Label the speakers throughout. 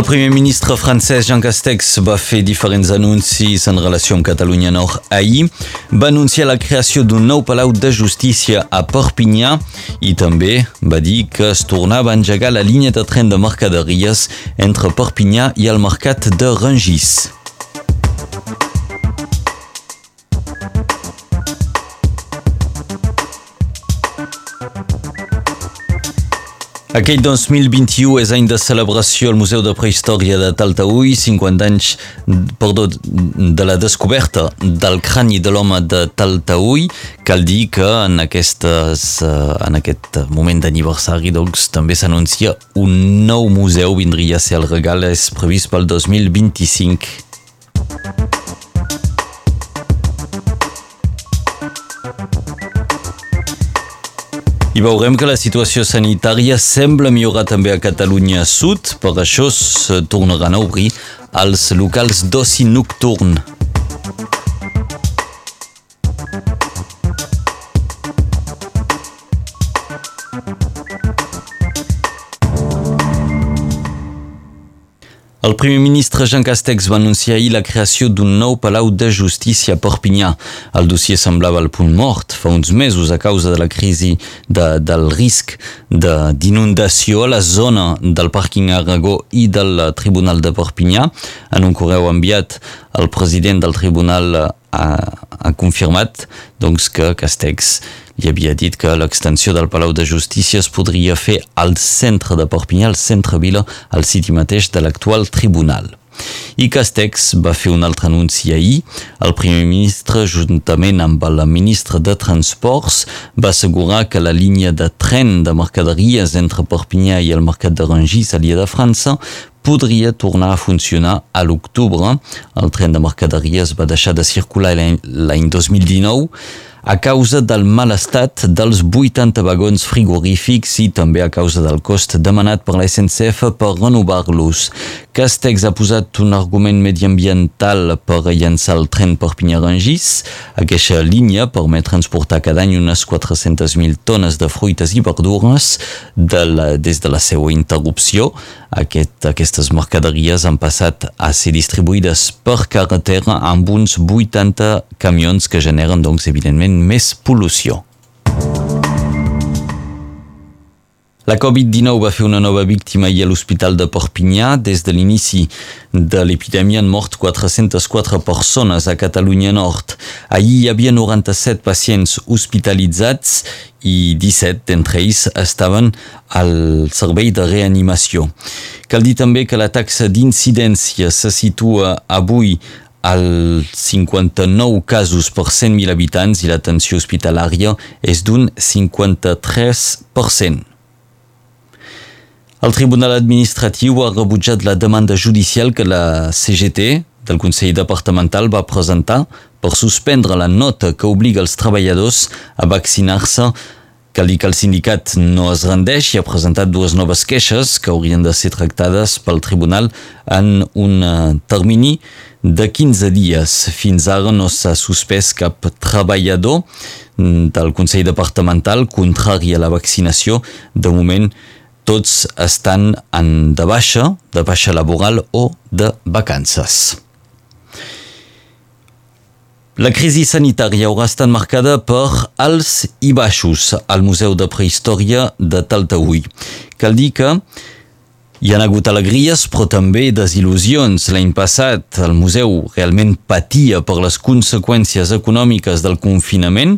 Speaker 1: El primer ministre francès Jean Castex va fer diferents anuncis en relació amb Catalunya Nord ahir. Va anunciar la creació d'un nou palau de justícia a Perpinyà i també va dir que es tornava a engegar la línia de tren de mercaderies entre Perpinyà i el mercat de Rangis. Aquell 2021 és any de celebració al Museu de Prehistòria de Taltaúi, 50 anys perdó, de la descoberta del crani de l'home de Taltaúi. Cal dir que en, aquestes, eh, en aquest moment d'aniversari doncs, també s'anuncia un nou museu, vindria a ser el regal, és previst pel 2025. I veurem que la situació sanitària sembla millorar també a Catalunya Sud, per això es tornaran a obrir els locals d'oci nocturn. El primer ministre Jean Castex va anunciar ahir la creació d'un nou palau de justícia a Perpinyà. El dossier semblava el punt mort fa uns mesos a causa de la crisi de, del risc d'inundació a la zona del pàrquing Aragó i del Tribunal de Perpinyà. En un correu enviat, el president del tribunal ha, ha confirmat doncs, que Castex i havia dit que l'extensió del Palau de Justícia es podria fer al centre de Perpinyà, al centre vila, al siti mateix de l'actual tribunal. I Castex va fer un altre anunci ahir. El primer ministre, juntament amb el ministre de Transports, va assegurar que la línia de tren de mercaderies entre Perpinyà i el mercat de Rangis, a l'Ia de França, podria tornar a funcionar a l'octubre. El tren de mercaderies va deixar de circular l'any 2019 a causa del mal estat dels 80 vagons frigorífics i també a causa del cost demanat per la SNCF per renovar-los. Castex ha posat un argument mediambiental per llançar el tren Perpinyà-Rangis. Aquesta línia permet transportar cada any unes 400.000 tones de fruites i verdures de la, des de la seva interrupció. Aquest, aquestes mercaderies han passat a ser distribuïdes per carretera amb uns 80 camions que generen, doncs, evidentment, més pol·lució. La Covid-19 va fer una nova víctima i a l'Hospital de Perpinyà. Des de l'inici de l'epidèmia han mort 404 persones a Catalunya Nord. Ahir hi havia 97 pacients hospitalitzats i 17 d'entre ells estaven al servei de reanimació. Cal dir també que la taxa d'incidència se situa avui al 59 casos per 100.000 habitants i l'atenció hospitalària és d'un 53%. El Tribunal Administratiu ha rebutjat la demanda judicial que la CGT del Consell Departamental va presentar per suspendre la nota que obliga els treballadors a vaccinar-se Cal dir que el sindicat no es rendeix i ha presentat dues noves queixes que haurien de ser tractades pel tribunal en un eh, termini de 15 dies. Fins ara no s'ha suspès cap treballador mm, del Consell Departamental contrari a la vaccinació. De moment, tots estan en de baixa, de baixa laboral o de vacances. La crisi sanitària haurà estat marcada per alts i baixos al Museu de Prehistòria de Taltaúi. Cal dir que hi ha hagut alegries, però també desil·lusions. L'any passat el museu realment patia per les conseqüències econòmiques del confinament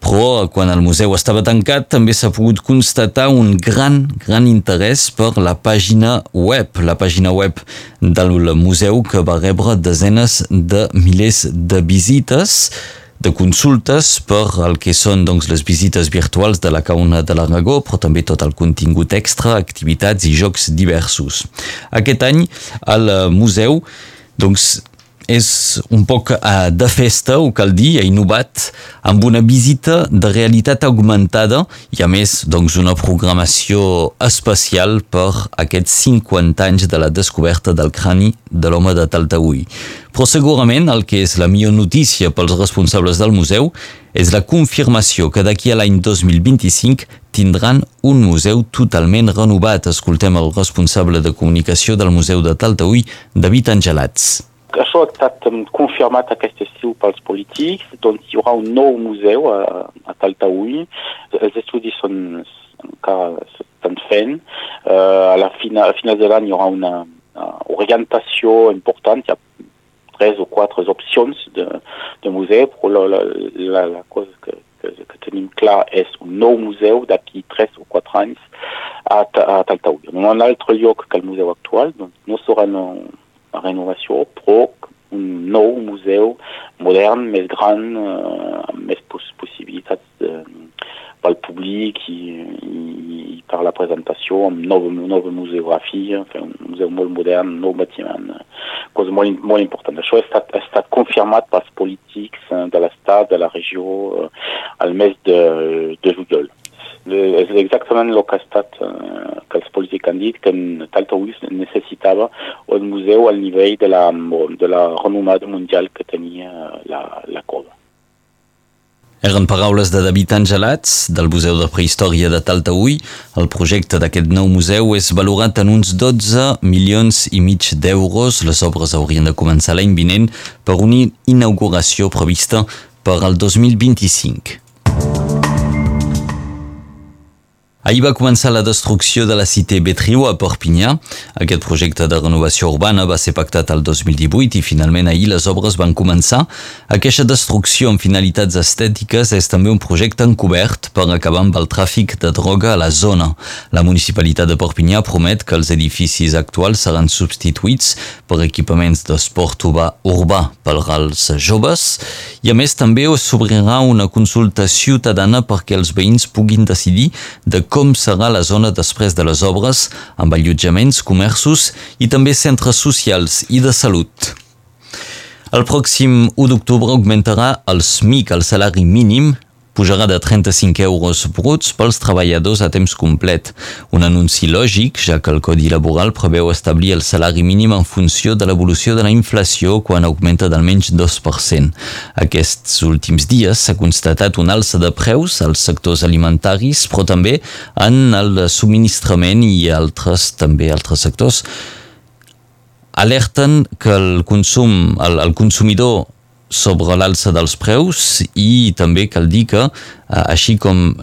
Speaker 1: però quan el museu estava tancat també s'ha pogut constatar un gran, gran interès per la pàgina web, la pàgina web del museu que va rebre desenes de milers de visites, de consultes per el que són doncs, les visites virtuals de la Cauna de l'Aragó, però també tot el contingut extra, activitats i jocs diversos. Aquest any, al museu doncs, és un poc uh, de festa, ho cal dir, ha innovat amb una visita de realitat augmentada i a més doncs, una programació especial per aquests 50 anys de la descoberta del crani de l'home de Taltaúi. Però segurament el que és la millor notícia pels responsables del museu és la confirmació que d'aquí a l'any 2025 tindran un museu totalment renovat. Escoltem el responsable de comunicació del Museu de Taltaúi, David Angelats.
Speaker 2: Ha estat confirmat aquest estiu pels polítics, doncs hi haurà un nou museu a, a Taltaúi. Els estudis són encara s'estan fent. Uh, a la final, a de l'any hi haurà una, una orientació important, hi ha tres o quatre opcions de, de museu, la, la, la que, que, que tenim clar és un nou museu d'aquí tres o quatre anys a, a. En un altre lloc que el museu actual, doncs no renovació, però un nou museu modern, més gran, uh, amb més poss possibilitats de, pel públic i, i per la presentació amb nova, nova museografia, un museu molt modern, nou bâtiment, cosa molt, molt important. Això ha estat, ha estat confirmat pels polítics de l'estat, de la regió, al mes de, de juliol. És exactament el que ha estat uh, que els polítics han dit que Taltaús necessitava un museu al nivell de la, de la renomada mundial que tenia la, la cova.
Speaker 1: Eren paraules de David Angelats, del Museu de Prehistòria de Taltaúi. El projecte d'aquest nou museu és valorat en uns 12 milions i mig d'euros. Les obres haurien de començar l'any vinent per una inauguració prevista per al 2025. Ahir va començar la destrucció de la Cité Betriu a Perpinyà. Aquest projecte de renovació urbana va ser pactat el 2018 i finalment ahir les obres van començar. Aquesta destrucció amb finalitats estètiques és també un projecte encobert per acabar amb el tràfic de droga a la zona. La municipalitat de Perpinyà promet que els edificis actuals seran substituïts per equipaments d'esport urbà per als joves i a més també s'obrirà una consulta ciutadana perquè els veïns puguin decidir de com serà la zona després de les obres, amb allotjaments, comerços i també centres socials i de salut. El pròxim 1 d'octubre augmentarà el SMIC, el salari mínim, pujarà de 35 euros bruts pels treballadors a temps complet. Un anunci lògic, ja que el Codi Laboral preveu establir el salari mínim en funció de l'evolució de la inflació quan augmenta d'almenys 2%. Aquests últims dies s'ha constatat un alça de preus als sectors alimentaris, però també en el subministrament i altres, també altres sectors, alerten que el consum, el, el consumidor sobre l'alça dels preus i també cal dir que, eh, així com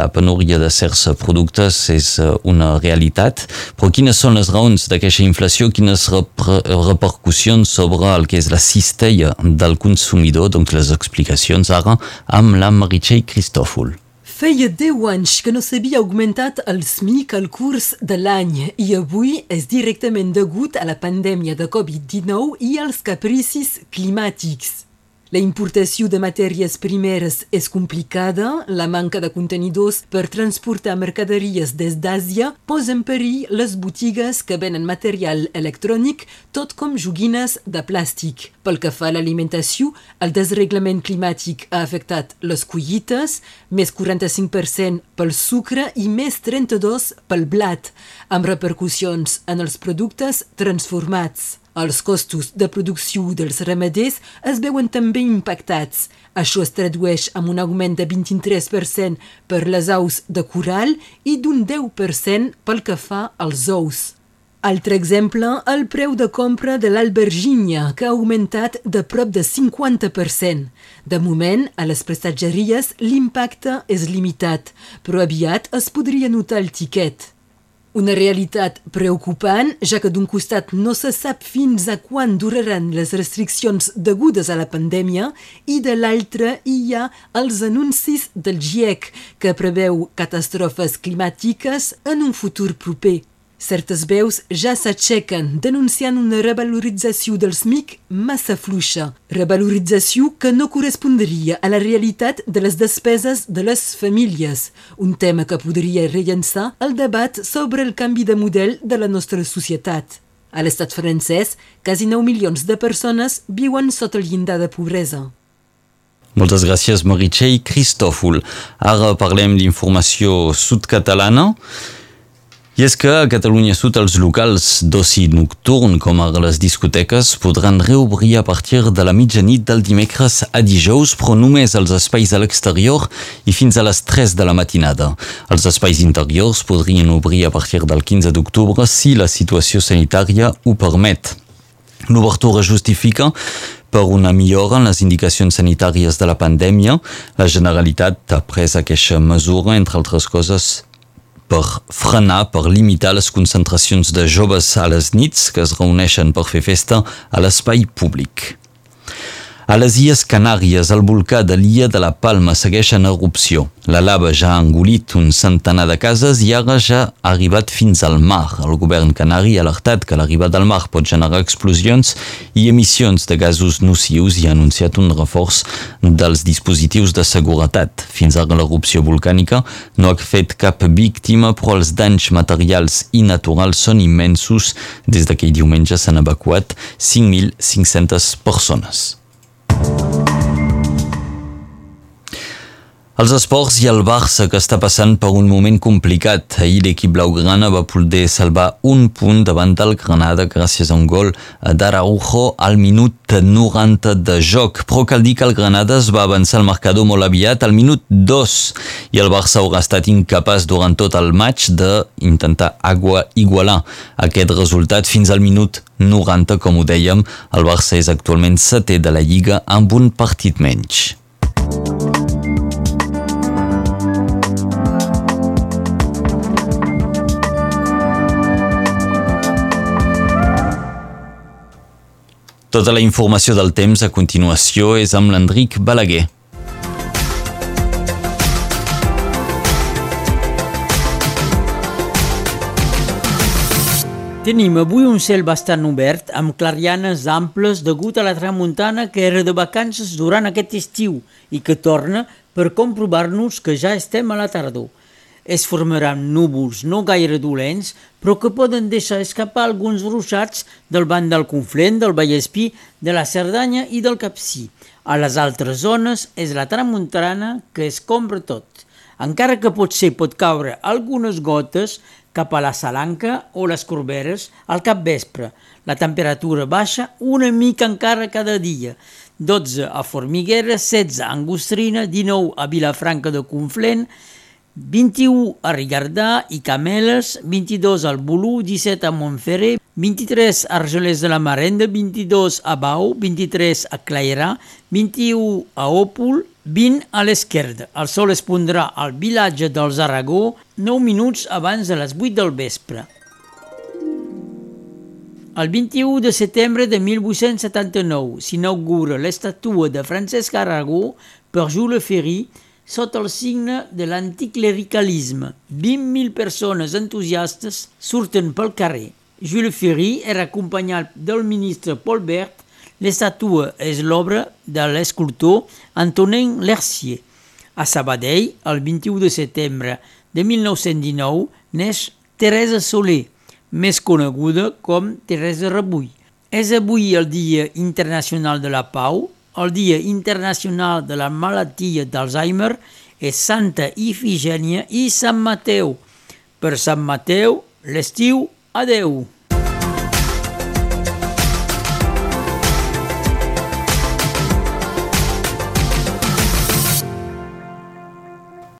Speaker 1: la penúria de certs productes és eh, una realitat, però quines són les raons d'aquesta inflació, quines repercussions sobre el que és la cistella del consumidor, doncs les explicacions ara amb la Meritxell Cristòfol.
Speaker 3: Feia 10 anys que no s'havia augmentat el SMIC al curs de l'any i avui és directament degut a la pandèmia de Covid-19 i als capricis climàtics. La importació de matèries primeres és complicada, la manca de contenidors per transportar mercaderies des d'Àsia posa en perill les botigues que venen material electrònic, tot com joguines de plàstic. Pel que fa a l'alimentació, el desreglament climàtic ha afectat les collites, més 45% pel sucre i més 32% pel blat, amb repercussions en els productes transformats. Els costos de producció dels ramaders es veuen també impactats. Això es tradueix amb un augment de 23% per les aus de coral i d'un 10% pel que fa als ous. Altre exemple, el preu de compra de l'albergínia, que ha augmentat de prop de 50%. De moment, a les prestatgeries l'impacte és limitat, però aviat es podria notar el tiquet. Una realitat preocupant, ja que d'un costat no se sap fins a quan duraran les restriccions degudes a la pandèmia i de l'altre hi ha els anuncis del GIEC, que preveu catastrofes climàtiques en un futur proper. Certes veus ja s'aixequen denunciant una revalorització dels MIC massa fluixa, revalorització que no correspondria a la realitat de les despeses de les famílies, un tema que podria rellençar el debat sobre el canvi de model de la nostra societat. A l'estat francès, quasi 9 milions de persones viuen sota el llindar de pobresa.
Speaker 1: Moltes gràcies, Meritxell Cristòfol. Ara parlem d'informació sud-catalana. I és que a Catalunya Sud els locals d'oci nocturn, com ara les discoteques, podran reobrir a partir de la mitjanit del dimecres a dijous, però només els espais a l'exterior i fins a les 3 de la matinada. Els espais interiors podrien obrir a partir del 15 d'octubre si la situació sanitària ho permet. L'obertura justifica per una millora en les indicacions sanitàries de la pandèmia. La Generalitat ha pres aquesta mesura, entre altres coses, per frenar, per limitar les concentracions de joves a les nits que es reuneixen per fer festa a l'espai públic. A les Illes Canàries, el volcà de l'Illa de la Palma segueix en erupció. La lava ja ha engolit un centenar de cases i ara ja ha arribat fins al mar. El govern canari ha alertat que l'arribada al mar pot generar explosions i emissions de gasos nocius i ha anunciat un reforç dels dispositius de seguretat. Fins ara l'erupció volcànica no ha fet cap víctima, però els danys materials i naturals són immensos. Des d'aquell diumenge s'han evacuat 5.500 persones. Els esports i el Barça, que està passant per un moment complicat. Ahir l'equip blaugrana va poder salvar un punt davant del Granada gràcies a un gol d'Araujo al minut 90 de joc. Però cal dir que el Granada es va avançar al marcador molt aviat al minut 2 i el Barça haurà estat incapaç durant tot el maig d'intentar igualar aquest resultat fins al minut 90, com ho dèiem. El Barça és actualment setè de la Lliga amb un partit menys. Tota la informació del temps a continuació és amb l'Enric Balaguer.
Speaker 4: Tenim avui un cel bastant obert, amb clarianes amples degut a la tramuntana que era de vacances durant aquest estiu i que torna per comprovar-nos que ja estem a la tardor es formaran núvols no gaire dolents, però que poden deixar escapar alguns ruixats del banc del Conflent, del Vallespí, de la Cerdanya i del Capcí. A les altres zones és la tramuntana que es compra tot. Encara que potser pot caure algunes gotes cap a la Salanca o les Corberes al capvespre. La temperatura baixa una mica encara cada dia. 12 a Formiguera, 16 a Angostrina, 19 a Vilafranca de Conflent, 21 a Rigardà i Cameles, 22 al Bolú, 17 a Montferrer, 23 a Argelès de la Marenda, 22 a Bau, 23 a Clairà, 21 a Òpol, 20 a l'esquerda. El sol es pondrà al vilatge dels Aragó 9 minuts abans de les 8 del vespre. El 21 de setembre de 1879 s'inaugura l'estatua de Francesc Aragó per Jules Ferry sota el signe de l'anticlericalisme. 20.000 persones entusiastes surten pel carrer. Jules Ferry era acompanyat del ministre Paul Bert. L'estatua és l'obra de l'escultor Antonin Lercier. A Sabadell, el 21 de setembre de 1919, neix Teresa Soler, més coneguda com Teresa Rebull. És avui el Dia Internacional de la Pau, el Dia Internacional de la Malaltia d'Alzheimer és Santa Ifigènia i Sant Mateu. Per Sant Mateu, l'estiu, adeu.